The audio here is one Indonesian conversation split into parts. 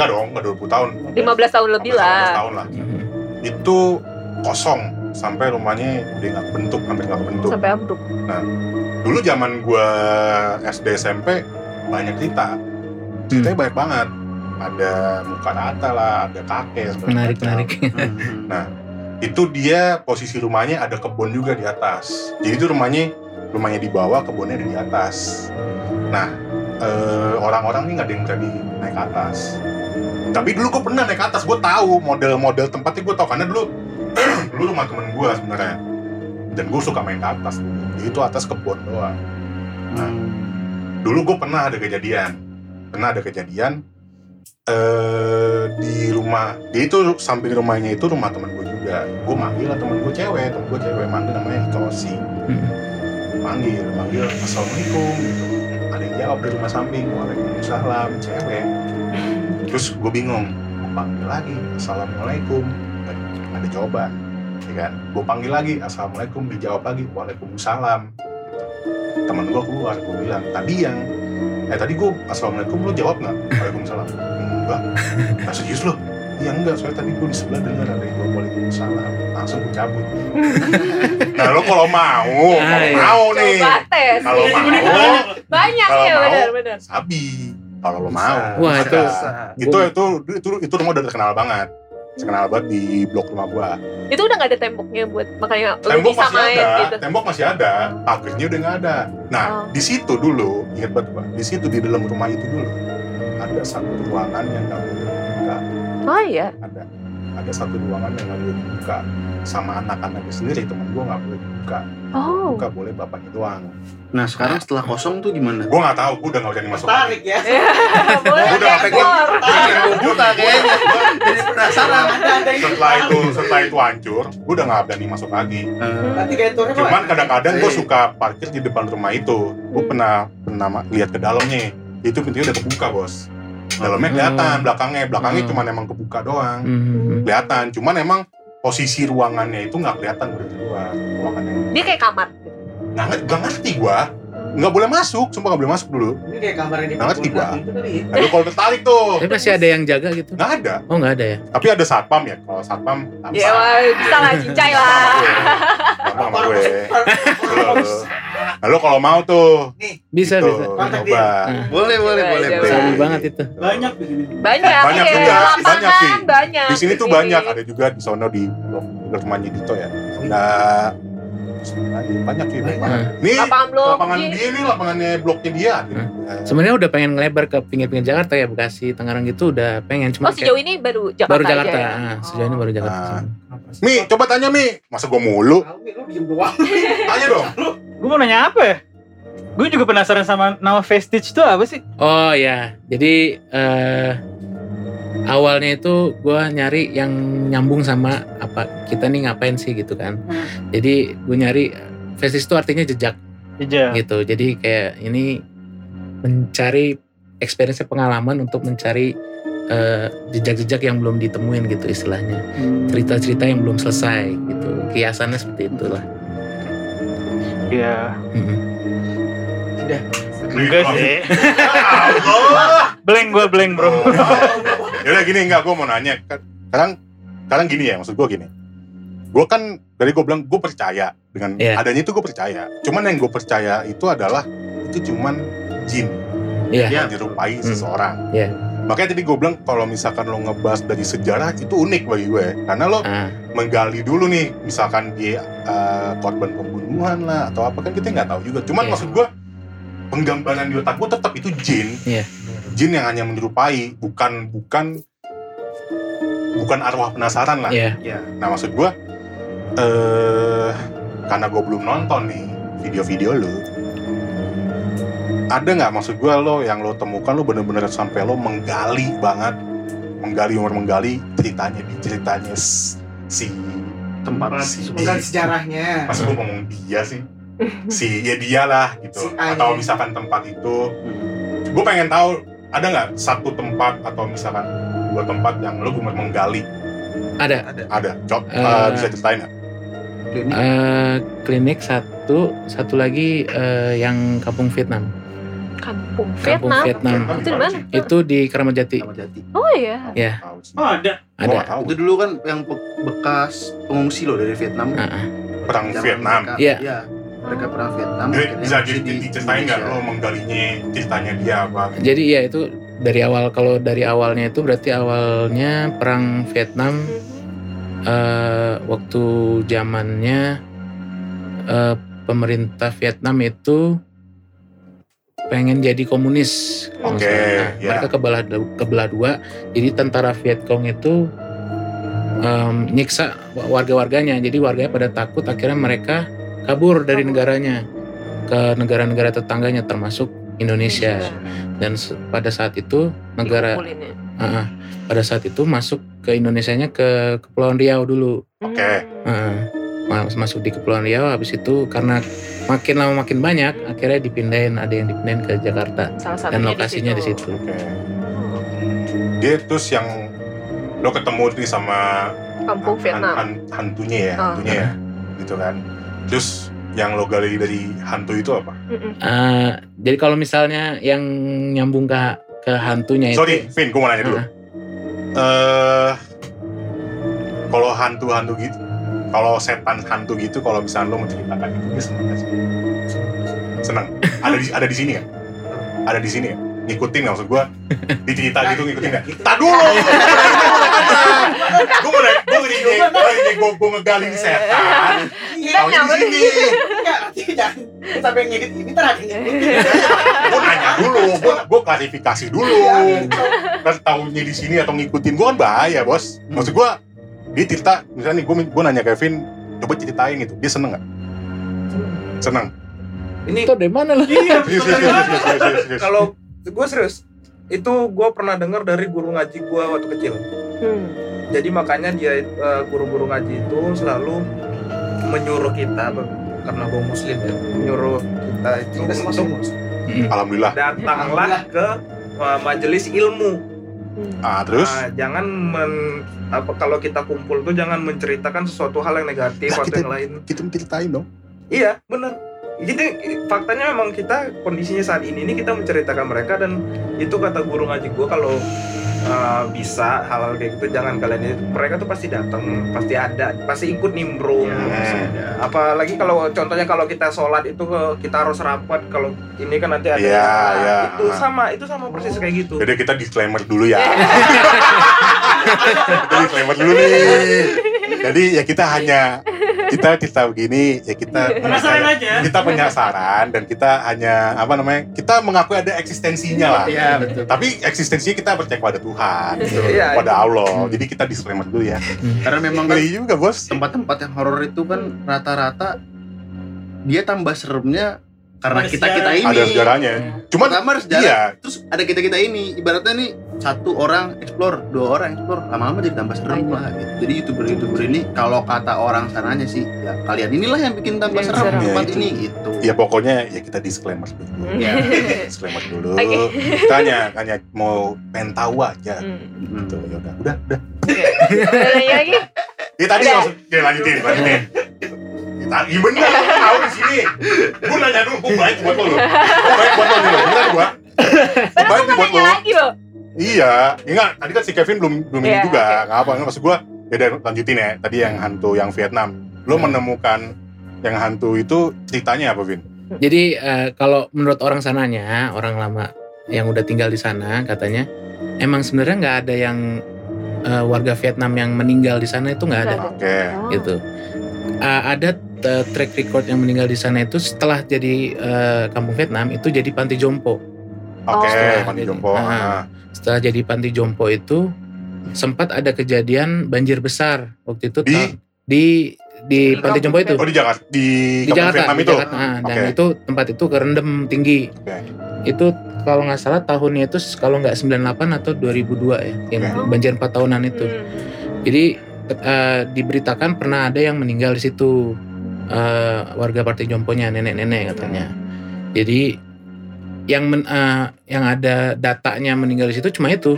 enggak dong, enggak 20 tahun. 15 tahun lebih 15 lah. tahun lah. Itu kosong sampai rumahnya udah nggak bentuk, hampir nggak bentuk. Sampai ambruk. Dulu zaman gua SD SMP banyak cerita. Ceritanya banyak banget. Ada muka rata lah, ada kakek. menarik macam. menarik Nah, itu dia posisi rumahnya ada kebun juga di atas. Jadi itu rumahnya rumahnya di bawah, kebunnya ada di atas. Nah, eh, orang-orang nih nggak ada yang berani naik ke atas. Tapi dulu gue pernah naik ke atas, gue tahu model-model tempatnya gue tahu karena dulu dulu rumah temen gue sebenarnya. Dan gue suka main ke atas. Jadi itu atas kebun doang. Nah, dulu gue pernah ada kejadian, pernah ada kejadian eh di rumah dia itu samping rumahnya itu rumah temen gue juga gue manggil lah temen gue cewek temen gue cewek manggil namanya Hitoshi manggil manggil assalamualaikum gitu ada yang jawab dari rumah samping waalaikumsalam cewek terus gue bingung gue panggil lagi assalamualaikum. Nggak ada jawaban ya kan? Gue panggil lagi assalamualaikum. Dijawab lagi waalaikumsalam. Temen gue keluar gue bilang tadi yang eh tadi gue assalamualaikum. Lu jawab nggak? Waalaikumsalam. Enggak. Nggak serius lo iya enggak. Soalnya tadi gue di sebelah dengar ada yang jawab waalaikumsalam. Langsung gue cabut. Nah lo kalau mau kalau Ah, iya. mau nih. Kalau mau Banyak ya benar-benar. sabi kalau lo mau. Wah, itu- itu itu itu itu rumah udah terkenal banget. Terkenal banget di blok rumah gua. Itu udah gak ada temboknya buat makanya tembok bisa masih main ada. gitu. tembok masih ada. Pagernya udah nggak ada. Nah Oh. di situ dulu ingat banget gua di situ di dalam rumah itu dulu ada satu ruangan yang nggak boleh dibuka. Oh iya. ada ada satu ruangan yang nggak boleh dibuka. Sama anak-anaknya sendiri temen gua nggak boleh dibuka Oh. buka boleh bapaknya doang Nah sekarang setelah kosong tuh gimana? gua nggak tahu gua udah nggak berani masuk lagi Tarik ya. Boleh Udah, deh, pengen- Bor. Pengen gue buka kayaknya. Jadi penasaran. Setelah itu setelah itu hancur gua udah nggak berani masuk lagi Nanti kayak turnya Cuman kadang-kadang gue Eh. suka parkir di depan rumah itu. Gue pernah pernah lihat ke dalamnya. Itu pintunya udah kebuka bos. Dalamnya kelihatan, Hmm. belakangnya belakangnya Hmm. cuman emang kebuka doang. Hmm. Kelihatan. Cuman emang posisi ruangannya itu nggak kelihatan dari luar. Ruangannya Dia kayak kamar. gitu. nggak ngerti, nggak ngerti gue. Nggak boleh masuk, sumpah nggak boleh masuk dulu. Ini kayak kamarnya di Nggak ngerti gua. gitu ya. Aduh kalau tertarik tuh. Tapi masih ada yang jaga gitu? Nggak ada. Oh nggak ada ya? Tapi ada satpam ya. Kalau satpam, Ya bisa lah cincai lah. Satpam gue. Lalu, lalu kalau mau tuh, Bisa tuh, bisa. Kontak coba. Nah, boleh boleh Coba, boleh. Sabi banget itu. Banyak di sini. Banyak, Banyak iya. juga, Lapangan banyak sih. banyak. Di sini tuh sini. banyak, ada juga di sono di rumahnya Dito ya. Ada banyak sih, banyak banget. Nih Lapangan blok lapangan dia nih, lapangannya bloknya dia. Hmm. Eh, Sebenarnya udah pengen ngelebar ke pinggir-pinggir Jakarta ya Bekasi, Tangerang gitu udah pengen cuma Oh sejauh ini baru Jakarta baru Jakarta. aja ya? Ah, sejauh ini baru Jakarta. Ah. Mi, coba tanya Mi. Masa gua mulu? Tahu nih lu diem doang. Tanya dong. Gue mau nanya apa ya? Gue juga penasaran sama nama Vestige itu apa sih? Oh ya, jadi eh awalnya itu gua nyari yang nyambung sama apa kita nih ngapain sih gitu kan. Jadi gue nyari vestige itu artinya jejak Iya. gitu. Jadi kayak ini mencari experience pengalaman untuk mencari eh, jejak-jejak yang belum ditemuin gitu istilahnya. Cerita-cerita yang belum selesai gitu. Kiasannya seperti itulah. Iya. Mm-mm. Enggak sih. Allah. Blank gue blank bro. Yaudah gini enggak, gua mau nanya. Sekarang sekarang gini ya, maksud gua gini. Gua kan dari gua bilang gua percaya dengan Iya. adanya itu gua percaya. Cuman yang gua percaya itu adalah itu cuman jin Iya. yang menyerupai Hmm. seseorang. Iya. Makanya tadi gue bilang kalau misalkan lo ngebahas dari sejarah itu unik bagi gue karena lo Ah, menggali dulu nih misalkan dia uh, korban pembunuhan lah atau apa kan kita nggak tahu juga. Cuman Iya. maksud gue penggambaran di otak gue tetap itu jin. Iya. Jin yang hanya menyerupai bukan bukan bukan arwah penasaran lah. Iya. Ya. Nah maksud gue eh karena gue belum nonton nih video-video lo ada nggak maksud gue lo yang lo temukan lo bener-bener sampai lo menggali banget menggali umur menggali ceritanya di ceritanya si Tempat si Bukan sejarahnya. masa gue ngomong dia sih si ya dia lah gitu Si atau misalkan tempat itu gue pengen tahu ada nggak satu tempat atau misalkan dua tempat yang lo benar menggali Ada Ada. ada cok Eh. eh, bisa ceritain nggak Klinik. eh, klinik satu, satu lagi eh, yang kampung Vietnam. Kampung Kampung Vietnam. Vietnam. Itu di mana? Itu di Keramat Jati. Oh iya. Ya. Oh ada. Ada. tahu Itu dulu kan yang be- bekas pengungsi loh dari Vietnam. Ah, ah. perang Zaman Vietnam Mereka, Iya. Iya. Mereka perang Vietnam. Jadi bisa diceritain nggak lo menggalinya ceritanya dia apa Jadi ya itu dari awal kalau dari awalnya itu berarti awalnya perang Vietnam eh, waktu zamannya eh, pemerintah Vietnam itu pengen jadi komunis. Oke, salah. Nah, ya. Mereka kebelah kebelah dua. Jadi tentara Vietcong itu em, nyiksa warga-warganya. Jadi warganya pada takut. Akhirnya mereka kabur dari negaranya ke negara-negara tetangganya termasuk Indonesia. Dan pada saat itu negara ah. pada saat itu masuk ke Indonesianya ke Kepulauan Riau dulu. Oke. Ah, mas- masuk di Kepulauan Riau habis itu karena makin lama makin banyak akhirnya dipindahin ada yang dipindahin ke Jakarta Salah dan lokasinya di situ. oke dia terus yang lo ketemu nih sama Kampung han- Vietnam. han- hantunya ya Oh. hantunya ya gitu kan terus yang lo gali dari hantu itu apa. Ah, jadi kalau misalnya yang nyambung ke ke hantunya sorry itu Vin gue mau nanya dulu Ah. eh kalau hantu-hantu gitu kalau setan hantu gitu kalau misalnya lo menceritakan itu dia seneng gak sih? Seneng. Ada di ada di sini ya ada di sini ya? Ngikutin nggak maksud gue dicerita gitu ngikutin nggak? tak dulu gue mau gue nanya gue gue ngegali setan. Iya, tahu di sini. jangan sampai ngedit ini terakhir. gue nanya dulu gue gue klarifikasi dulu. Iya, kan tahunya di sini atau ngikutin gue kan bahaya bos. Maksud gue dia cerita misalnya nih gue gue nanya Kevin coba ceritain gitu dia seneng nggak seneng Ini itu dari mana lo? iya, serius serius, serius. Kalau gue serius, itu gue pernah dengar dari guru ngaji gue waktu kecil. Hmm. Jadi makanya dia eh, guru-guru ngaji itu selalu menyuruh kita karena gue muslim ya, menyuruh kita itu untuk. Mm. alhamdulillah datanglah ke eh, majelis ilmu. Hmm. ah terus Nah, jangan men- apa kalau kita kumpul tuh jangan menceritakan sesuatu hal yang negatif Nah, atau kita- yang lain. kita ceritain dong Iya, benar. Jadi faktanya memang kita kondisinya saat ini ini kita menceritakan mereka dan itu kata guru ngaji gue kalau uh, bisa hal-hal kayak gitu jangan kalian itu mereka tuh pasti datang, pasti ada, pasti ikut nimbrung. Ya. Apalagi kalau contohnya kalau kita sholat itu ke- kita harus rapat kalau ini kan nanti ada salah. iya. itu sama itu sama persis kayak gitu. jadi kita disclaimer dulu ya kita disclaimer dulu nih jadi ya kita hanya kita cerita begini ya kita Penasaran aja. kita penasaran dan kita hanya apa namanya kita mengakui ada eksistensinya lah Iya betul. tapi eksistensinya kita percaya pada Tuhan gitu, Iya, pada. Allah jadi kita disclaimer dulu ya Karena memang kan juga bos tempat-tempat yang horor itu kan rata-rata dia tambah seremnya karena kita kita sejarah. ini. ada sejarahnya cuman Pertama harus jalan. iya Terus ada kita kita ini. Ibaratnya nih satu orang explore, dua orang explore, lama-lama jadi tambah serem lah. Gitu. Jadi youtuber youtuber ini kalau kata orang sananya sih, ya kalian inilah yang bikin tambah serem tempat Ya, ini gitu. ya pokoknya ya kita disclaimer dulu Ya. disclaimer dulu Oke. kita hanya hanya mau pengen tahu aja Hmm. Hmm. gitu ya udah udah udah Ada lagi lagi? ya tadi Udah. maksud ya lanjutin lanjutin Ya, iya bener, tahu di sini. Gue nanya dulu, gue baik buat lo loh. Gue baik buat lo nih bener gue. Baik mau buat lo. lagi loh. Iya, enggak. Tadi kan si Kevin belum belum ini Iya, juga, oke. nggak apa. Nggak, Maksud gue, ya udah lanjutin ya. Tadi yang hantu yang Vietnam. Lo menemukan yang hantu itu ceritanya apa, Vin? Jadi eh, kalau menurut orang sananya, orang lama yang udah tinggal di sana katanya, emang sebenarnya nggak ada yang eh, warga Vietnam yang meninggal di sana itu nggak ada, Oke. Oh. gitu. Eh, ada eh, track record yang meninggal di sana itu setelah jadi eh, kampung Vietnam itu jadi panti jompo. Oke, Oh. Panti Jadi, Jompo. ah. Ah. Setelah jadi panti jompo itu sempat ada kejadian banjir besar waktu itu Di? ta- di di panti jompo itu Oh di Jakarta, di, di Jakarta, Vietnam di itu. Jakarta. Ah, dan Oke. itu tempat itu kerendam tinggi. Oke. Itu kalau nggak salah tahunnya itu kalau nggak 98 atau 2002 ya, yang Oke. banjir 4 tahunan itu. Hmm. Jadi eh, diberitakan pernah ada yang meninggal di situ eh, warga Partai Jomponya nenek-nenek katanya. Jadi yang men- eh, yang ada datanya meninggal di situ cuma itu.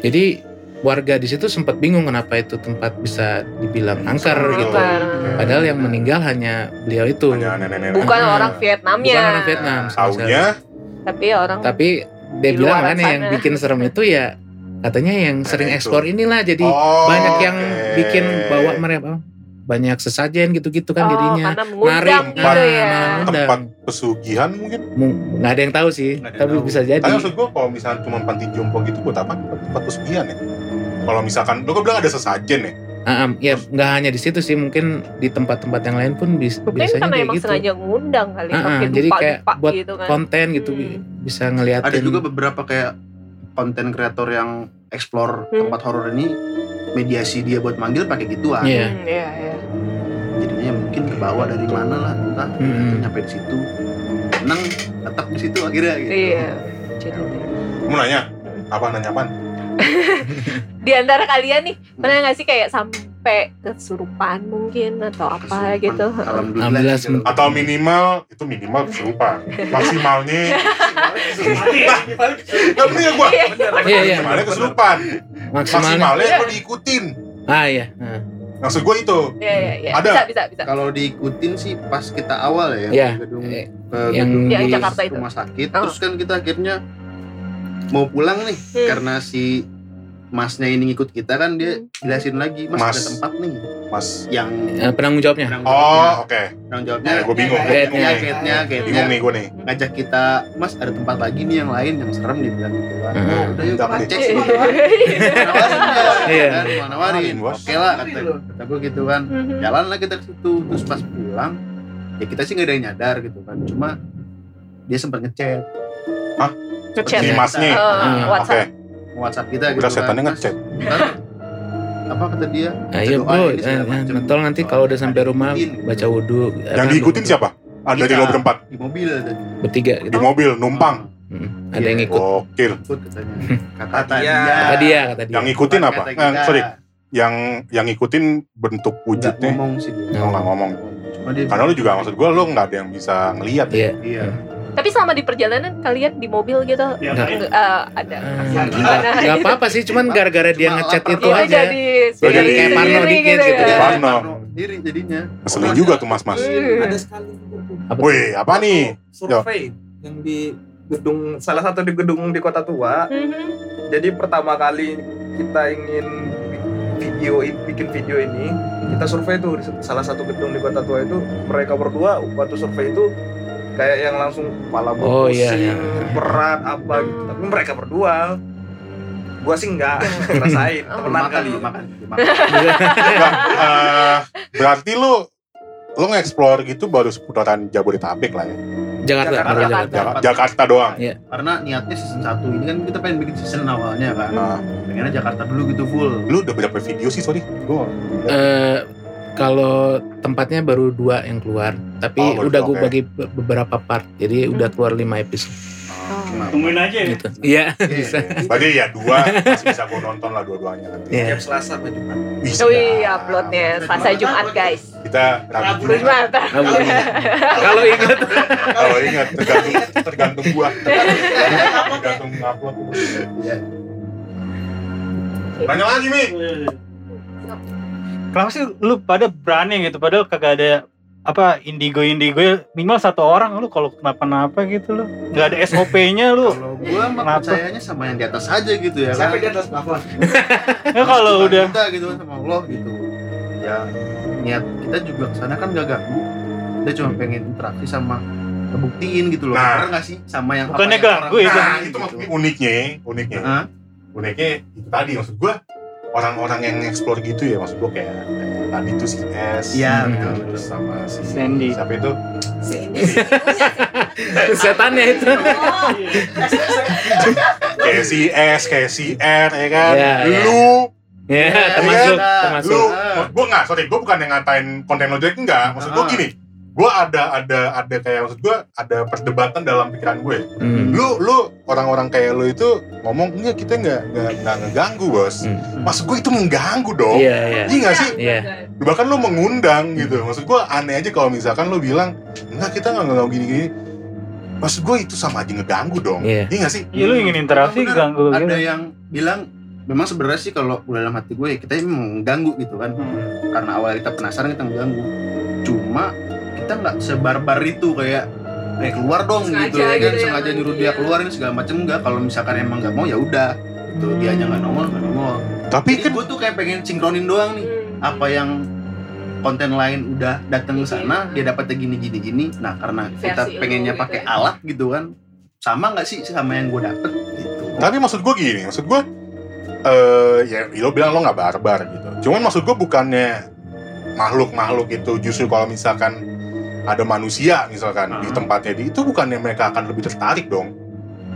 Jadi warga di situ sempat bingung kenapa itu tempat bisa dibilang angker gitu. Angker. Padahal yang meninggal hanya beliau itu. Hanya nenek-nenek. Bukan Ah. orang Vietnamnya. Bukan orang Vietnam. Taunya Tapi orang Tapi dia Di bilang kan yang bikin serem itu ya katanya yang sering ekspor inilah jadi Oh, banyak yang oke. bikin bawa mereka banyak sesajen gitu-gitu kan oh, jadinya. karena mengundang Narik, gitu ya. tempat pesugihan mungkin. Mu- nggak ada yang tahu sih, yang tapi tahu. bisa jadi. Tapi maksud gue kalau misalnya cuma panti jompo gitu buat apa? Buat tempat pesugihan ya. Kalau misalkan lu kan bilang ada sesajen ya. Ah, ah, ya nggak hanya di situ sih, mungkin di tempat-tempat yang lain pun bis- Mungkin biasanya karena kayak emang gitu. sengaja ngundang kali. Ah, pakai jadi dupa- kayak dupa buat gitu kan. Konten gitu Hmm. bi- bisa ngeliatin. Ada juga beberapa kayak konten kreator yang explore Hmm. tempat horor ini mediasi dia buat manggil pakai gituan. Iya. Hmm, Iya, iya. Jadinya mungkin ke bawah dari mana lah entah Mm-mm. nyampe di situ. Seneng tetap di situ akhirnya gitu. Iya. Jadi Mau nanya? Apa nanya apaan? di antara kalian nih pernah nggak sih kayak sampai kesurupan mungkin atau apa Kesurupan. gitu? Alhamdulillah. Kalau- Atau minimal itu minimal kesurupan. Maksimalnya Gak punya gua. Iya, iya. Maksimalnya kesurupan. Maksimalnya. Maksimalnya lu diikutin. Ah iya. Ah. Maksud gua itu. Iya, iya, iya. Ada. Bisa, bisa, bisa. Kalau diikutin sih pas kita awal ya Iya. ke gedung Eh, ke gedung Yang di Jakarta itu. rumah sakit Oh. terus kan kita akhirnya mau pulang nih Hmm. karena si masnya ini ngikut kita kan dia Hmm. jelasin lagi mas, Mas. ada tempat nih Mas. yang eh, penanggung jawabnya. penanggung jawabnya Oh, oke. penanggung jawabnya Ya, gua bingung. guide-nya Guide-nya. guide-nya guide-nya Bingung nih gua nih. ngajak kita mas ada tempat lagi nih yang lain yang serem dia bilang gitu kan oh, udah yuk kita nih. cek sih dia Iya. kan mau nawarin Nawarin, bos. oke lah kata kata gue gitu kan Mhm. jalan lah kita ke situ terus pas pulang ya kita sih nggak ada yang nyadar gitu kan cuma dia sempat ngechat Ngechat. Si masnya. Hmm, WhatsApp. WhatsApp kita Udah gitu setannya kan, ngechat. "Mas, ntar apa kata dia Ayo doa bro, ini eh, nanti kalau udah sampai rumah baca wudhu. Yang diikutin siapa? Ada di Kita. lo berempat. di mobil ada Bertiga Di gitu. mobil, numpang. Hmm, Ada yang Iya. ikut. Gokil. ikut katanya kata Kata dia. Kata dia, kata dia. Yang ngikutin apa? kata Eh, sorry, yang yang ngikutin bentuk Nggak wujudnya. ngomong sih dia Oh, nggak ngomong. cuma dia Karena lu juga maksud gua lu nggak ada yang bisa ngelihat ya. Iya. iya Tapi selama di perjalanan kalian di mobil gitu Ya, Nggak. eh, ada. Eh, Nggak nggak apa-apa sih, cuman gara-gara dia ngechat itu. Iya, aja. jadi jadi kayak parno dikit gitu ya. ya. Parno. sendiri jadinya Ngeselin juga tuh mas-mas. Hmm. Ada sekali? Wih, apa nih? Survei yang di gedung salah satu di gedung di kota tua. Mhm. Jadi pertama kali kita ingin video bikin video ini, kita survei tuh di salah satu gedung di kota tua itu mereka berdua waktu survei itu kayak yang langsung kepala Oh, iya, pusing, iya. berat apa gitu. Tapi mereka berdua gua sih enggak ngerasain Oh. temenan makan kali makan makan Enggak, eh, berarti lu lu nge-explore gitu baru seputaran Jabodetabek lah ya. Jakarta, Jakarta. Jakarta. Jakarta. Jaka- Jakarta doang. karena niatnya season 1 ini kan kita pengen bikin season awalnya kan Nah, pengennya Jakarta dulu gitu full lu udah berapa video sih sorry? Gua Eh, kalau tempatnya baru dua yang keluar, tapi Oh, udah gue oke. bagi be- beberapa part, jadi udah keluar lima episode Cuma- Tungguin aja ya. gitu. Iya, Iya, bisa. iya. Berarti ya dua masih bisa gua nonton lah dua-duanya nanti. Iya. tiap Selasa apa Jumat. Bisa. Oh iya, uploadnya Selasa Jumat guys. Kita Rabu Jumat. Jumat. Rabu Jumat. Kalau ingat, Kalau ingat tergantung tergantung gua. tergantung upload. Iya. Tanya lagi Mi. Kenapa sih lu pada berani gitu? Padahal kagak ada apa indigo indigo minimal satu orang lu kalau kenapa-napa gitu lu. Nggak ada SOP-nya lu. Kalau gua mah percayanya sama yang di atas aja gitu ya kan? Sampai di atas? Plafon. ya kalau udah. kita gitu kan sama Allah gitu. Ya niat kita juga ke sana kan gak ganggu. Kita cuma pengen interaksi sama ngebuktiin gitu loh. Nah. bener gak sih? Sama yang Bukannya ganggu orang itu. Nah, itu maksudnya uniknya, uniknya. Hah? Uniknya itu tadi maksud gua orang-orang yang explore gitu ya maksud gua kayak, kayak tadi tuh si S. Iya, Hmm. betul, Terus sama si Sandy. Siapa itu? setannya itu. Kayak si S, kayak si R ya kan. Iya, iya. Lu, Ya, Iya, termasuk, iya. termasuk. lu, gua nggak, sorry, gua bukan yang ngatain konten lo jelek enggak. Maksud gua Ah. gini, gua ada ada ada kayak maksud gua ada perdebatan dalam pikiran gue. Hmm. Lu lu orang-orang kayak lu itu ngomong enggak kita nggak nggak nggak ngeganggu bos. Hmm. Maksud gue itu mengganggu dong. Iya, iya. Iya nggak sih? Iya. bahkan lu mengundang gitu maksud gua aneh aja kalau misalkan lu bilang enggak kita nggak ngomong gini gini maksud gue itu sama aja ngeganggu dong Iya. iya gak sih Iya lu ingin interaksi Bener, ganggu ada gitu. yang bilang memang sebenarnya sih kalau dalam hati gue kita emang mengganggu gitu kan Hmm. karena awal kita penasaran kita mengganggu cuma kita nggak sebarbar itu kayak eh keluar dong Sengaja gitu ya kan? gitu ya, sengaja Bang. nyuruh dia Iya. keluar ini segala macam enggak kalau misalkan emang nggak mau ya udah. Gitu dia aja nggak nongol nggak nongol. Tapi jadi kan gue tuh kayak pengen sinkronin doang nih Hmm. apa yang konten lain udah datang ke sana dia dapatnya gini gini gini nah karena kita Versi lu pengennya gitu pakai ya. alat gitu kan sama nggak sih sama yang gue dapet? Gitu. Tapi maksud gue gini maksud gue eh ya lo bilang lo nggak barbar gitu. Cuman maksud gue bukannya makhluk-makhluk itu justru kalau misalkan ada manusia misalkan di Ah. tempatnya di itu bukannya mereka akan lebih tertarik dong.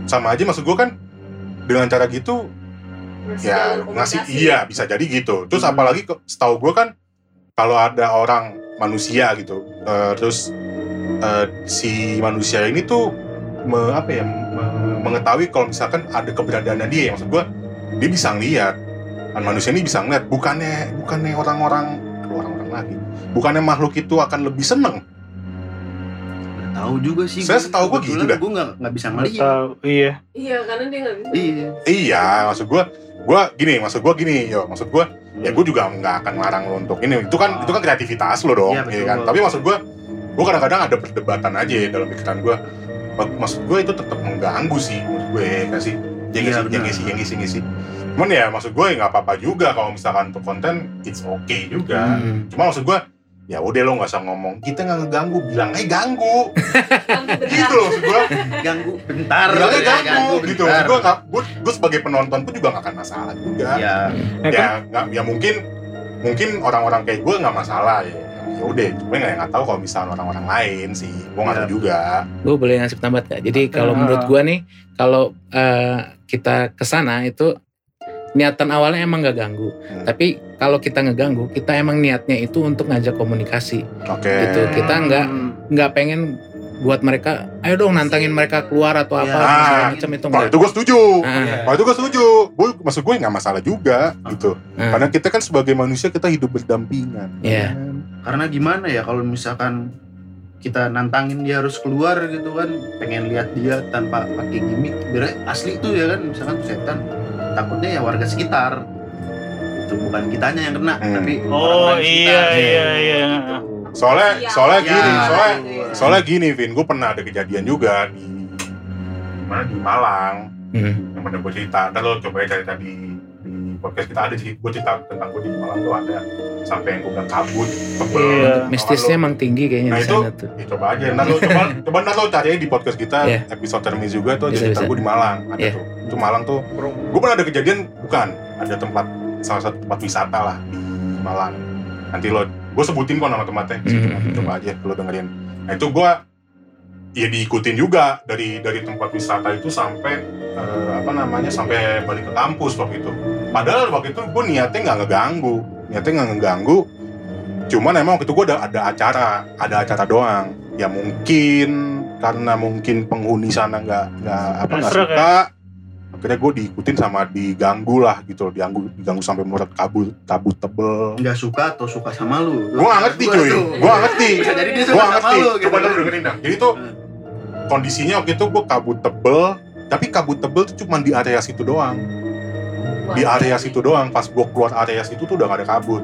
Sama aja maksud gue kan dengan cara gitu Ngasih ya ngasih komunikasi. iya bisa jadi gitu. Terus Hmm. apalagi setahu gue kan kalau ada orang manusia gitu eh, terus eh, si manusia ini tuh me- apa ya me- mengetahui kalau misalkan ada keberadaannya dia. Ya maksud gue dia bisa ngeliat. Dan manusia ini bisa ngeliat. Bukannya bukannya orang-orang orang-orang lagi. Bukannya makhluk itu akan lebih seneng tahu juga sih Saya setahu gua gitu dah. gue nggak nggak bisa ngeliat tahu. Iya. Iya, karena dia nggak bisa. iya iya maksud gue gue gini maksud gue gini yo maksud gue ya gue juga nggak akan larang lo untuk ini itu kan Oh. itu kan kreativitas lo dong Iya, ya betul. kan tapi maksud gue gue kadang-kadang ada perdebatan aja ya dalam pikiran gue Mak- maksud gue itu tetap mengganggu sih menurut gue ya nggak sih ya nggak Iya, sih ya benar. nggak sih ya nggak sih nggak sih cuman ya maksud gue ya nggak apa-apa juga kalau misalkan untuk konten it's okay juga Hmm. cuma maksud gue ya udah lo nggak usah ngomong. Kita nggak ngeganggu. Bilang aja ganggu. Gitu loh maksud gue ganggu bentar. Bilangnya ya, ganggu. Gitu. Gue nggak gue, gue sebagai penonton pun juga nggak akan masalah juga. Ya Ya ya nggak ya mungkin mungkin orang-orang kayak gue nggak masalah. Ya ya udah. Cuma nggak nggak tahu kalau misalnya orang-orang lain sih. Gue nggak tahu Ya. juga. Gue boleh ngasih pendapat gak? Jadi kalau Ah. menurut gue nih, kalau eh, kita ke sana itu niatan awalnya emang gak ganggu. Hmm. Tapi kalau kita ngeganggu, kita emang niatnya itu untuk ngajak komunikasi. oke Gitu. Kita nggak Hmm. nggak pengen buat mereka, ayo dong nantangin mereka keluar atau apa Ya. segala Ah. macam itu kalau itu gue setuju Ah, kalau itu gue setuju gue maksud gue nggak masalah juga gitu ah. karena kita kan sebagai manusia kita hidup berdampingan Iya. karena gimana ya kalau misalkan kita nantangin dia harus keluar gitu kan pengen lihat dia tanpa pakai gimmick biar asli tuh ya kan misalkan tuh setan takutnya ya warga sekitar itu bukan kitanya yang kena Hmm. tapi Oh orang-orang iya sekitar. iya iya. soalnya Iya. soalnya Ya, gini soalnya gitu ya. soalnya gini Vin gue pernah ada kejadian juga di mana di Malang Hmm. yang pernah gue cerita ntar lo coba ya cerita di di podcast kita ada sih gue cerita tentang gue di Malang tuh ada sampai yang gue bilang kabut tebel Iya. Mistisnya emang tinggi kayaknya Nah, di itu- tuh. Ya, coba aja, ntar lo coba, coba ntar lo cari di podcast kita Iya. episode termis juga tuh Bisa, cerita gue di Malang ada Iya. tuh. Itu Malang tuh, gue pernah ada kejadian bukan ada tempat salah satu tempat wisata lah di Malang. Nanti lo, gue sebutin kok nama tempatnya, Mhm. Nanti coba aja lo dengerin. Nah itu gue ya diikutin juga dari dari tempat wisata itu sampai eh, apa namanya sampai balik ke kampus waktu itu. Padahal waktu itu gue niatnya nggak ngeganggu, niatnya nggak ngeganggu. Cuman emang waktu itu gue ada ada acara, ada acara doang. Ya mungkin karena mungkin penghuni sana nggak nggak apa nggak Serak suka. Akhirnya gue diikutin sama diganggu lah gitu, diganggu diganggu sampai mulut kabut kabut tebel. nggak suka atau suka sama lu Gue gak ngerti cuy, gue gak ngerti. bisa jadi dia Gue gak sama ngerti. lu gitu Coba lu dengerin dah. Jadi tuh Hmm. kondisinya waktu itu gue kabut tebel, tapi kabut tebel tuh cuma di area situ doang. Di area situ doang. Pas gue keluar area situ tuh udah gak ada kabut.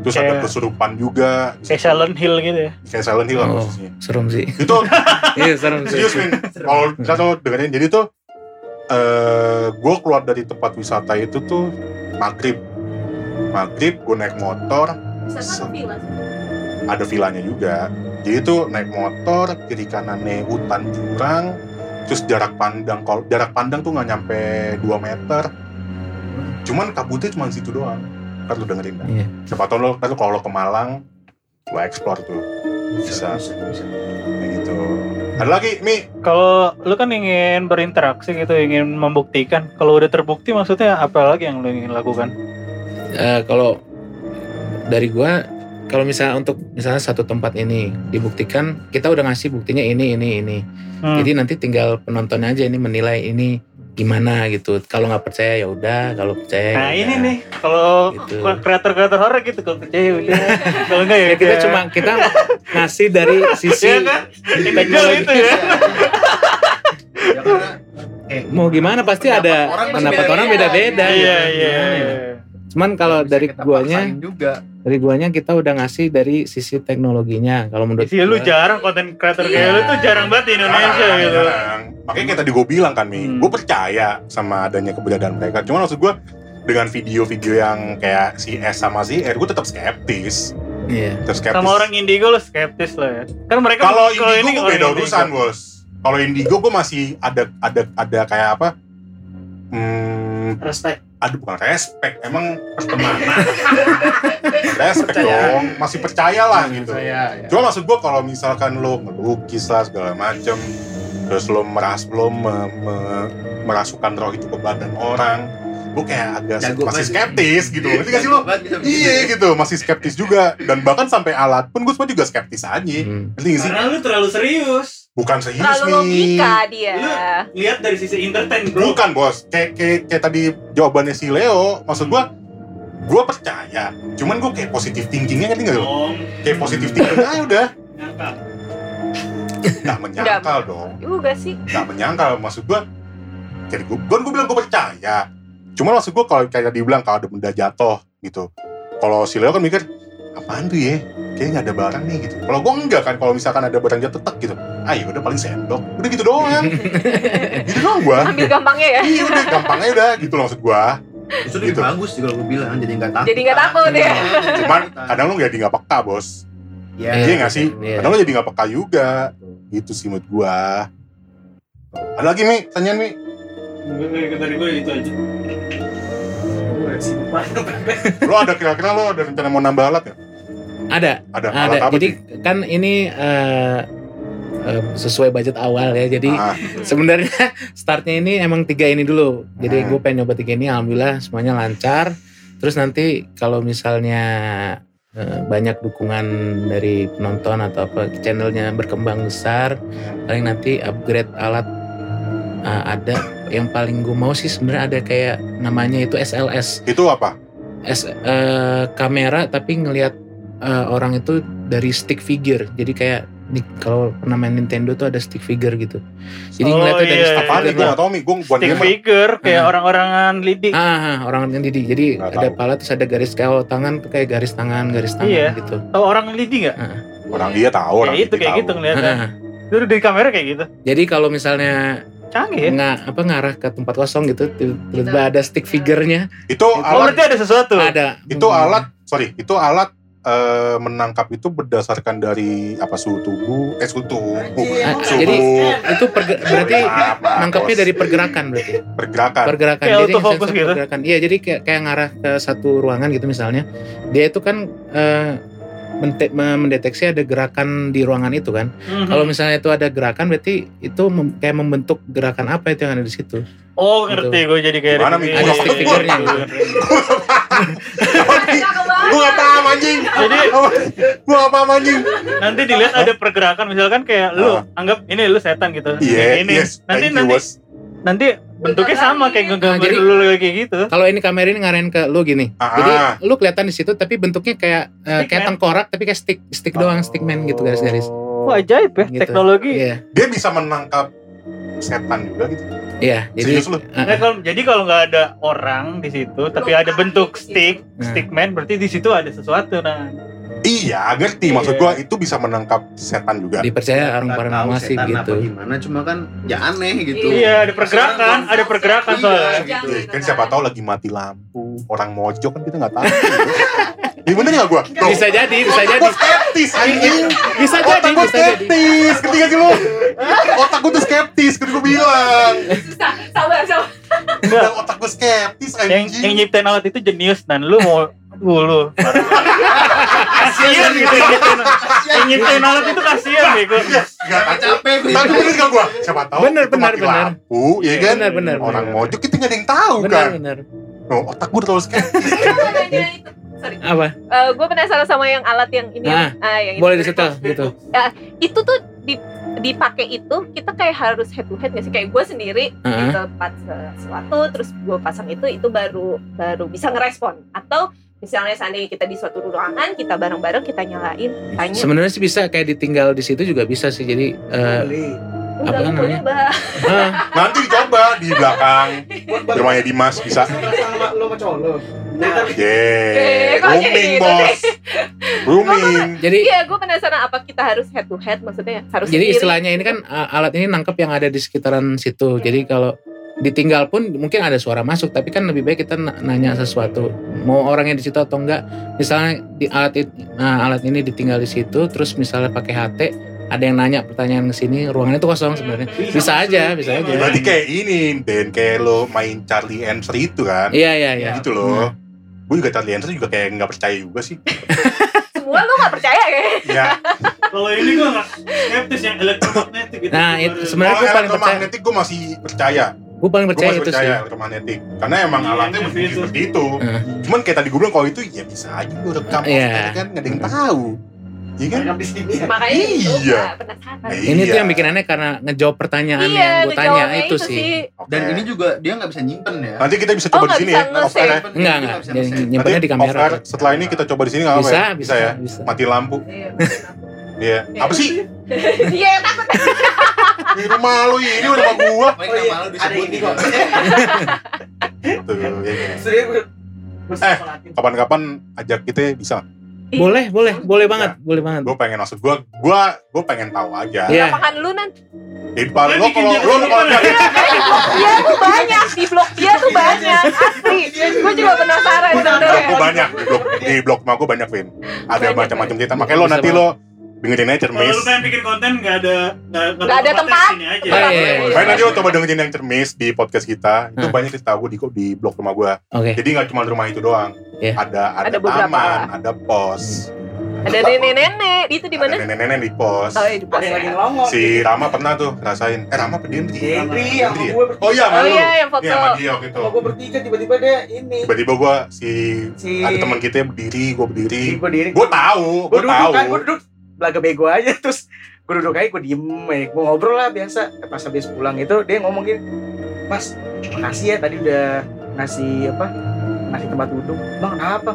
Terus ada Kayak- kesurupan juga. Kayak Silent Hill gitu ya. Kayak Silent Hill lah Oh, khususnya. serem sih. Itu Iya, serem sih. serius Min. Kalau bisa tuh dengerin. Jadi tuh eh gue keluar dari tempat wisata itu tuh maghrib. Maghrib gue naik motor, villa? ada vilanya juga. Jadi itu naik motor, kiri kanannya hutan jurang, terus jarak pandang kalau jarak pandang tuh nggak nyampe 2 meter. Cuman kabutnya cuma di situ doang. Kan lu dengerin kan? Iya. Siapa tau lo, kan lu kalau lo ke Malang, lo explore tuh. Bisa. bisa, bisa. Kayak gitu. Ada lagi, Mi. Kalau lu kan ingin berinteraksi gitu, ingin membuktikan. Kalau udah terbukti maksudnya apa lagi yang lu ingin lakukan? Eh, kalau dari gua kalau misalnya untuk misalnya satu tempat ini dibuktikan kita udah ngasih buktinya ini ini ini Hmm. jadi nanti tinggal penontonnya aja ini menilai ini gimana gitu kalau nggak percaya ya udah kalau percaya Nah ya ini nih, kalau Gitu. kreator-kreator horor gitu, kalau percaya udah. kalau enggak ya Ya, kita cuma kita ngasih dari sisi Iya kan? Teknologi. itu ya. Eh, mau gimana pasti ada Orang pendapat orang beda-beda. Iya gitu. iya. Gimana ya? iya. Cuman kalau dari guanya, juga. Dari guanya kita udah ngasih dari sisi teknologinya. Kalau menurut Isi lu gua- jarang konten creator kayak Iya. lu tuh jarang banget di Indonesia Jarang, gitu. jarang. Makanya kayak tadi gue bilang kan, Mi, Hmm. gue percaya sama adanya keberadaan mereka. Cuma maksud gue dengan video-video yang kayak si S sama si R, gue tetap skeptis. Iya. Tetap skeptis. Sama orang Indigo lu skeptis lah ya. Kan mereka Kalau Indigo ini gue beda urusan, bos. Kalau Indigo gue masih ada ada ada kayak apa? Hmm, Respect. aduh bukan respect, emang pertemanan. respect Percaya. dong, masih percaya lah gitu. Saya ya. Cuma maksud gua kalau misalkan lo melukis lah segala macem, terus lo meras lo me- me- merasukan roh itu ke badan orang, gue kayak agak Jago masih banget. skeptis gitu. Ngerti gak sih lo? Iya gitu, masih skeptis juga. Dan bahkan sampai alat pun gue semua juga skeptis aja. Hmm. Ngerti gak sih? Karena lu terlalu serius. Bukan serius Terlalu nih. logika dia. Lihat dari sisi entertain, bro. Bukan bos, kayak, kayak, kayak tadi jawabannya si Leo, maksud gua, gua percaya. Cuman gua kayak positif thinkingnya ngerti gak lo? Kayak positif thinking aja udah. nyangka. Gak menyangkal dong. Juga sih. Gak menyangkal, maksud gua. Jadi gua, gua bilang gua percaya. Cuman maksud gua kalau kayak tadi bilang kalau ada benda jatuh gitu. Kalau si Leo kan mikir, apaan tuh ya? Kayaknya nggak ada barang nih gitu. Kalau gua enggak kan, kalau misalkan ada barang jatuh tek gitu. Ah ya udah paling sendok. Udah gitu doang. gitu doang gua. Ambil gampangnya ya. Iya udah gampang aja udah gitu loh maksud gua. Justru lebih Gitu. bagus sih kalau gue bilang jadi nggak takut. Jadi nggak takut ya. Cuman kadang lu jadi nggak peka bos. ya, Iya nggak sih? Iya. Kadang lu jadi nggak peka juga. Gitu sih menurut gua. Ada lagi Mi? Tanyaan Mi? Gue- tadi gue itu aja. Lo ada kira-kira lo ada rencana mau nambah alat ya? Ada, Ada, ada. alat apa Jadi sih? kan ini eh, eh, sesuai budget awal ya. Jadi Ah, sebenarnya startnya ini emang tiga ini dulu. Jadi Hmm. gue pengen nyoba tiga ini, alhamdulillah semuanya lancar. Terus nanti kalau misalnya eh, banyak dukungan dari penonton atau apa channelnya berkembang besar, paling nanti upgrade alat eh, ada. Yang paling gue mau sih sebenarnya ada kayak namanya itu SLS, itu apa? S, eh, kamera tapi ngelihat eh, orang itu dari stick figure. Jadi kayak nih kalau pernah main Nintendo tuh ada stick figure gitu. Jadi Oh, ngeliatnya dari iya, stick Apaan nih? figure. Gak tau Mi. Gue buat Stick gamer. figure kayak Ah. orang-orangan lidik. Ah, ah, orang yang Didi. Jadi Nggak ada tahu. pala terus ada garis kalau tangan tuh kayak garis tangan, garis tangan Iya. gitu. Tahu orang lidik nggak? Orang dia tahu. Orang Kayak itu kayak tahu. gitu ngeliatnya. Ah, dari kamera kayak gitu. jadi kalau misalnya Canggih ya. nggak apa ngarah ke tempat kosong gitu, tiba-tiba ada stick figure-nya, Itu Oh alat. berarti ada sesuatu. ada. Itu Hmm. alat. Sorry. Itu alat eh, menangkap itu berdasarkan dari apa suhu tubuh eh suhu tubuh Ah, suhu jadi itu perge- berarti nangkapnya dari pergerakan berarti. pergerakan pergerakan Kayak jadi sensor gitu? pergerakan iya jadi kayak kayak ngarah ke satu ruangan gitu misalnya dia itu kan eh, me- mendeteksi ada gerakan di ruangan itu kan? Mhm. kalau misalnya itu ada gerakan berarti itu mem- kayak membentuk gerakan apa itu yang ada di situ? Oh ngerti gue jadi kayak ada stick figure-nya. gitu. gue gak paham anjing. Jadi gue gak paham anjing. Nanti dilihat ada pergerakan misalkan kayak lu Ah. anggap ini lu setan gitu. iya Kayak ini. yes nanti nanti nanti bentuknya sama kayak ngegambar Nah, jadi- lu kayak gitu. kalau ini kamera ini ngarahin ke lu gini Ah. jadi lu kelihatan di situ tapi bentuknya kayak eh, Stick kayak man. tengkorak tapi kayak stick stick doang stickman gitu garis-garis Wah ajaib ya Gitu. teknologi. iya dia bisa menangkap setan juga gitu iya jadi Serius lu? eh, Nah, kalau, jadi kalau nggak ada orang di situ, tapi ada bentuk stick, Nah. stickman, berarti di situ ada sesuatu. Nah, iya ngerti Iya. maksud gue itu bisa menangkap setan juga dipercaya orang paranormal sih gitu apa gimana cuma kan ya aneh gitu iya ada pergerakan, ada pergerakan Iya, soalnya. gitu. Kan siapa tahu lagi mati lampu orang mojok kan kita nggak tahu Iya bener nggak gua? Tuh. bisa jadi bisa jadi Gua skeptis anjing. bisa Otak jadi gua bisa jadi skeptis. Ngerti gak sih lu? Otak gua tuh skeptis, kan gua bilang. Sabar, sabar. Bilang otak gua skeptis Yang yang anjing. nyiptain alat itu jenius dan lu mau Aduh lu Kasian gitu yang nyiptain Yang alat itu kasian bego Gak capek beli Tapi bener gak gua? Siapa tahu Bener, bener, bener. lampu, ya kan? benar benar Orang mojok kita gak ada yang tahu kan? benar Oh, otak gua terlalu skeptis. Aku mau nanya itu. Sorry. apa gue penasaran sama yang alat yang ini. Ah, ah, yang boleh disetel gitu Itu tuh di dipakai itu kita kayak harus head to head nggak sih kayak gue sendiri di Heeh. tempat sesuatu terus gue pasang itu itu baru baru bisa ngerespon atau misalnya seandainya kita di suatu ruangan kita bareng-bareng kita nyalain tanya sebenarnya sih bisa kayak ditinggal di situ juga bisa sih jadi eh, Udah Apa mau namanya? Nanti dicoba di belakang di rumahnya Dimas bisa. sama lo sama cowok lo. Nah, jadi rooming gitu bos. Rooming. jadi Iya, gue penasaran apa kita harus head to head maksudnya harus jadi sendiri. istilahnya ini kan uh, alat ini nangkep yang ada di sekitaran situ. Jadi kalau ditinggal pun mungkin ada suara masuk, tapi kan lebih baik kita na- nanya sesuatu. Mau orangnya di situ atau enggak. Misalnya di alat nah, alat ini ditinggal di situ, terus misalnya pakai HT, ada yang nanya pertanyaan ke sini, ruangannya itu kosong sebenarnya. Bisa aja, bisa aja. Berarti kayak ini, Den, kayak lo main Charlie Answer itu kan. Iya iya iya. Gitu loh. Gue juga Charlie Answer juga kayak nggak percaya juga sih. semua lu gak percaya ya Ya, Kalau ini gue nggak skeptis yang elektromagnetik gitu. Nah, itu sebenarnya gue paling percaya. elektromagnetik gue masih percaya. Gue paling percaya masih itu sih. percaya elektromagnetik. Karena emang Iya, alatnya iya, berbunyi itu. seperti itu. Cuman kayak tadi gue bilang kalau itu ya bisa aja gue rekam Iya. off-air kan nggak ada yang tahu. Iya kan? Rekam di sini ya. makanya itu Iya. gak penasaran Iya. Ini tuh yang bikin aneh karena ngejawab pertanyaan iya yang gue tanya ngejawabnya itu sih. Oke. Dan ini juga dia nggak bisa nyimpen ya. nanti kita bisa Oh, coba di nggak sini bisa ya off air. nge-save. Enggak enggak. nyimpennya di kamera. off air, setelah ini kita coba di sini nggak apa Bisa, ya? bisa, ya. bisa. Mati lampu. Iya. Iya. Apa sih? Iya, takut. Di rumah lu ini udah rumah gua. Baik Oh, iya. Ada ini gitu. kok. Tuh, ya, ya. Serius. Eh, Kapan-kapan ajak kita bisa. Boleh, boleh, boleh banget, boleh banget. Gue pengen maksud gua, gua gue pengen tahu aja. Iya. Apaan lu nanti? Di depan Dia lo kalau lo kalau? Dia tuh banyak di blog dia tuh banyak asli. Gue juga penasaran sebenarnya. banyak di blok di blok rumah gua banyak Vin. Ada macam-macam cerita. Makanya lo nanti lo dengerin aja Kalau cermis. lu pengen bikin konten nggak ada nggak Nggak ada tempat. Sini aja. Oh, iya, iya. Makanya nanti lo coba dengerin yang cermis di podcast kita. Itu banyak cerita gue di di blok rumah gua. Oke. Jadi nggak cuma rumah itu doang. Iya. Ada ada, Ada beberapa. taman, ada pos. Ada nenek-nenek itu di mana? Ada nenek-nenek di pos. Oh, iya, di pos Ada yang lagi ngelongok. Si Rama pernah tuh ngerasain. Eh Rama apa Dendri? Hendri yang ya? gue bertiga. Oh iya, sama Oh lu. iya, yang foto. Iya, sama dia waktu itu. Sama gue bertiga tiba-tiba dia ini. Tiba-tiba gua si Si ada teman kita berdiri, gua berdiri. gue diri. Gue tahu, Gue gue duduk tahu. kan, gue duduk belaga bego aja terus gue duduk aja gue diem ya gue ngobrol lah biasa. Pas habis pulang itu dia ngomong gini mas makasih ya tadi udah ngasih apa ngasih tempat duduk. Bang kenapa?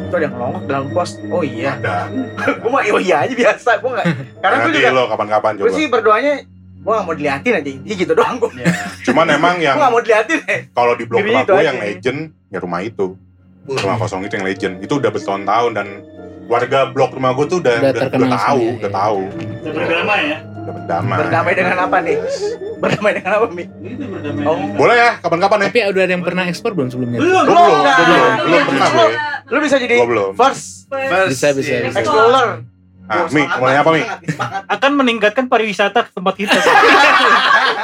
Itu ada yang ngelongok dalam pos. Oh iya. Ada. gue mah oh iya aja biasa. Gue nggak karena gue juga lo kapan-kapan gue coba. sih berdoanya gue gak mau diliatin aja intinya gitu doang gue Cuman emang yang gue gak mau diliatin ya. kalau di blok gue yang legend ya rumah itu. Rumah kosong itu yang legend. Itu udah bertahun-tahun dan warga blok rumah gue tuh udah Udah udah, udah tahu, semua, udah ya. tahu, udah berdamai ya udah berdamai. berdamai dengan apa nih berdamai dengan apa mi Itu berdamai. Oh. Boleh ya, kapan-kapan ya? Tapi udah ada yang pernah ekspor belum sebelumnya? belum belum, gua belum, lu- belum pernah gue. lu bisa jadi belum. first First, Bisa, bisa, iya. bisa. explorer Ah, Mi, mau nanya apa Mi? Akan meningkatkan pariwisata ke tempat kita.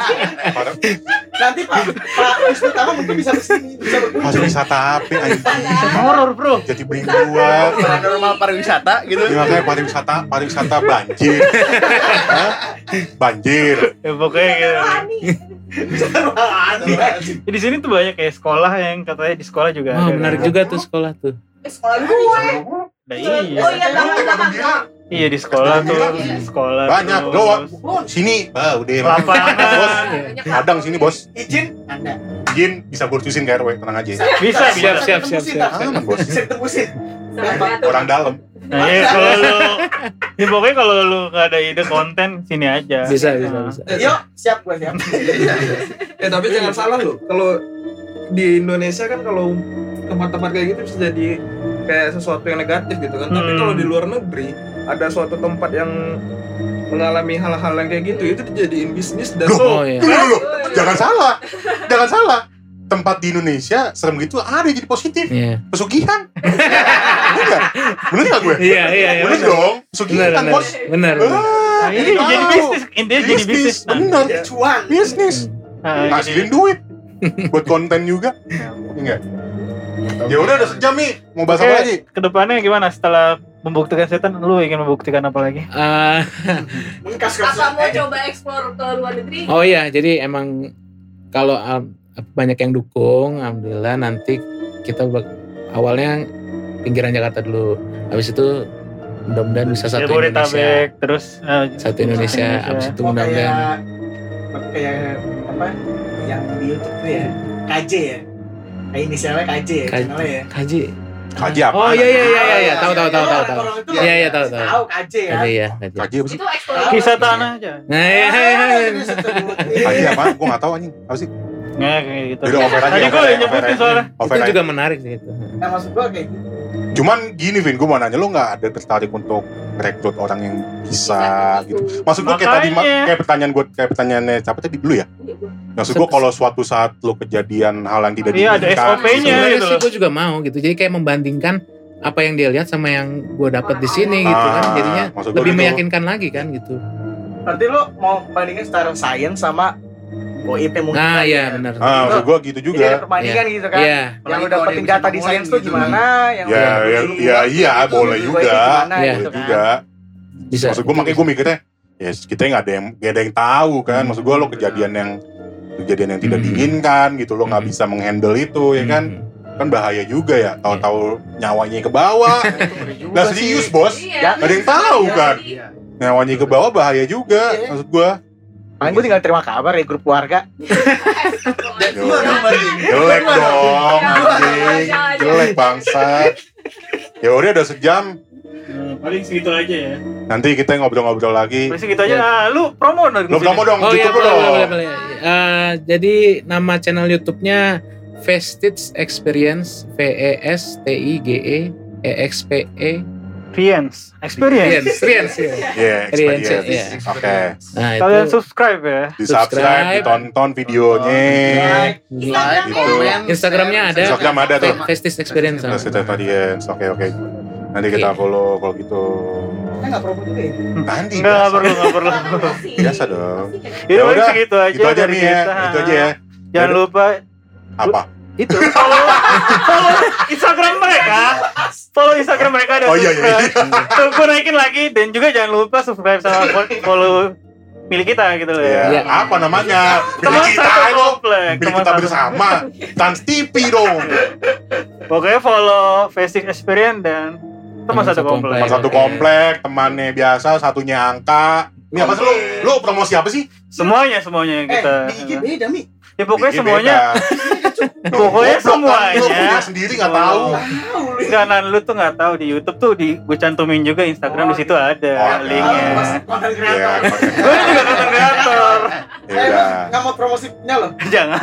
Nanti Pak, Pak Wisnu Tama mungkin bisa ke sini, bisa berkunjung. Pariwisata apa anjing? Horor bro. Jadi beli dua. Paranormal pariwisata gitu. Ya, makanya pariwisata, pariwisata banjir. Hah? Banjir. Ya pokoknya gitu. Ya, di sini tuh banyak kayak sekolah yang katanya di sekolah juga Wah ada. menarik juga tuh sekolah tuh. Sekolah gue. Nah, iya. Oh iya, belakang belakang. Iya di sekolah tuh, di sekolah. Banyak, doang. Sini, ah, udah. Lapangan. Bos, kadang sini bos. Izin Anda. Izin bisa gue terusin ke RW, tenang aja. Bisa, Siap, bisa. siap, siap, siap. Aman bos. Bisa tembusin. Orang dalam. Nah, iya kalau lu Ya pokoknya kalau lu gak ada ide konten sini aja. Bisa, bisa, Nah. bisa. Yuk, siap gue siap. Eh tapi jangan salah loh. Kalau di Indonesia kan kalau tempat-tempat kayak gitu bisa jadi kayak sesuatu yang negatif gitu kan. Tapi Hmm. kalau di luar negeri ada suatu tempat yang mengalami hal-hal yang kayak gitu itu dijadiin bisnis dan Loh, Oh iya. Dulu, dulu. Jangan salah. Jangan salah. Tempat di Indonesia serem gitu ada jadi positif. Iya. Pesugihan. Bener? Bener gak gue? Iya, iya, iya. Bener dong. Pesugihan bener. bos. Bener. bener. Ah, Nah, ini tahu. jadi bisnis, intinya jadi bisnis. Bener. Cuan. Bisnis. nah, Ngasilin jadi- duit. Buat konten juga. Enggak. Ya udah udah sejam nih. Mau bahas apa lagi? Ke depannya gimana setelah membuktikan setan, lu ingin membuktikan apa lagi? Ah, Mengkas Apa mau coba eksplor ke luar negeri? oh iya, jadi emang kalau um, banyak yang dukung, alhamdulillah nanti kita awalnya pinggiran Jakarta dulu. Habis itu mudah-mudahan bisa satu Indonesia. Jabodetabek, terus eh, Satu Indonesia, habis itu mudah-mudahan kayak kayak apa? Yang di YouTube tuh ya. KJ ya. Kayak inisialnya KJ ya, channelnya ya. kaji Kaji apa? Oh iya iya iya iya, iya. tahu tahu tahu tahu tahu. Orang itu Iya iya tahu tahu. Tahu KJ ya. Ada ya. Kaji apa sih? Itu eksplorasi. Kisah tanah aja. Nah, iya, iya, iya. Kaji apa? Gue nggak tahu anjing. Apa sih? Nggak kayak gitu. Over aja. Tadi gue nyebutin soalnya. Itu juga menarik sih itu. Nah maksud gua kayak gitu. Cuman gini Vin, gue mau nanya lu nggak ada tertarik untuk rekrut orang yang bisa gitu? Maksud gue kayak tadi kayak pertanyaan gue kayak pertanyaannya siapa tadi dulu ya? Maksud gue kalau suatu saat lu kejadian hal yang tidak Iya, ada SOP-nya. Sebenarnya gitu sih gue juga mau gitu. Jadi kayak membandingkan apa yang dia lihat sama yang gue dapat di sini gitu kan. Ah, Jadinya lebih gitu. meyakinkan lagi kan gitu. Berarti lu mau bandingin secara sains sama OIP mungkin. Nah, iya ya. benar. Ah, maksud gue gitu Jadi ada juga. perbandingan gitu kan. Iya. Yang lu Apalagi kalau dapetin data di sains tuh gitu. gimana, yang Ya, ya, ya, iya, OIP boleh juga. Iya. Boleh juga. Bisa. Maksud gue makanya gue mikirnya, ya kita nggak ada yang nggak ada yang tahu kan. Maksud gue lo kejadian yang kejadian yang tidak Hmm. diinginkan gitu lo nggak Hmm. bisa menghandle itu ya kan Hmm. kan bahaya juga ya tahu-tahu nyawanya ke bawah nah serius bos Iya. Gak ada yang tahu kan Iya. nyawanya ke bawah bahaya juga Iya. maksud gue Paling gue tinggal terima kabar ya grup keluarga. Jelek dong anjing jelek bangsat ya udah udah sejam Nah, paling segitu aja ya. nanti kita ngobrol-ngobrol lagi Paling segitu aja. Nah, lu promo dong. lo promo dong Oh iya YouTube boleh, dong boleh, boleh, boleh. Eh, jadi nama channel YouTube-nya Vestige Experience V E S T I G E E X P E Experience. Experience. Experience, Experience, ya. Iya, Experience, experience. iya. Oke. Nah, Kalian subscribe ya. Di subscribe, ditonton videonya. Like, Gitu. komen, Instagramnya ada. Instagram ada tuh. Vestige Experience. Kita audience. Oke, oke. Nanti kita follow kalau gitu. Kita nggak promo juga ya. Nanti biasa. perlu, enggak perlu. Biasa dong. Ya Ya udah segitu aja Itu aja dari nih ya. kita. Itu aja ya. Jangan lupa Apa? itu follow follow Instagram mereka. Follow Instagram mereka dan Oh iya iya. iya. gue naikin lagi dan juga jangan lupa subscribe sama follow milik kita gitu loh ya. Iya. Apa namanya? Teman Milik kita komplek, Milik teman kita satu. bersama. Trans TV dong. Pokoknya follow Basic Experience dan teman Teman satu komplek. Teman satu komplek, temannya biasa, satunya angka. Ini apa sih lo? Lo promosi apa sih? Semuanya semuanya Eh, kita. di IG beda mi. Ya pokoknya semuanya. Pokoknya semuanya. Sendiri nggak tahu. Tahu lu. kanan lu tuh nggak tahu di YouTube tuh di gue cantumin juga Instagram di situ ada Oh, ada. linknya. Mas konten Iya. kreator. Gue juga konten kreator. Ya udah. nggak mau promosinya loh. Jangan.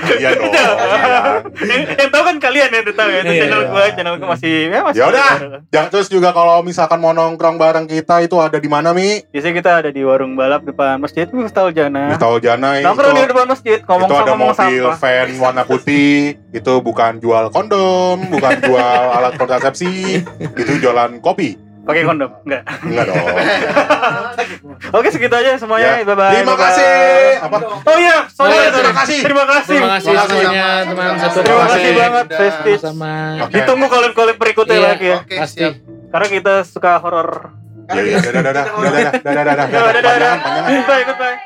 Iya dong. iya. yang, tahu kan kalian yang udah tahu ya. Itu Iya, channel iya. gue, channel gue masih ya masih. Ya udah. Jangan terus juga kalau misalkan mau nongkrong bareng kita itu ada di mana Mi? Biasanya kita ada di warung balap depan masjid Miftahul Jana. Tol Jana itu. Nongkrong di depan masjid ngomong sama ada ngomong mobil van warna putih itu bukan jual kondom bukan jual alat kontrasepsi itu jualan kopi Pakai kondom. Enggak. enggak dong Oke, segitu aja semuanya. Ya. Bye bye. terima kasih apa Oh iya, sorry, Oh, sorry. terima kasih. Terima kasih. Terima kasih semuanya teman satu Terima Terima kasih kasih. banget Vestige. sama Oke. Ditunggu collab-collab berikutnya Iya. lagi ya. Oke, pasti. siap. Karena kita suka horor. ya ya dadah dadah dadah dadah dadah dadah Dadah, dadah, panjangan dadah. panjangan Goodbye, goodbye.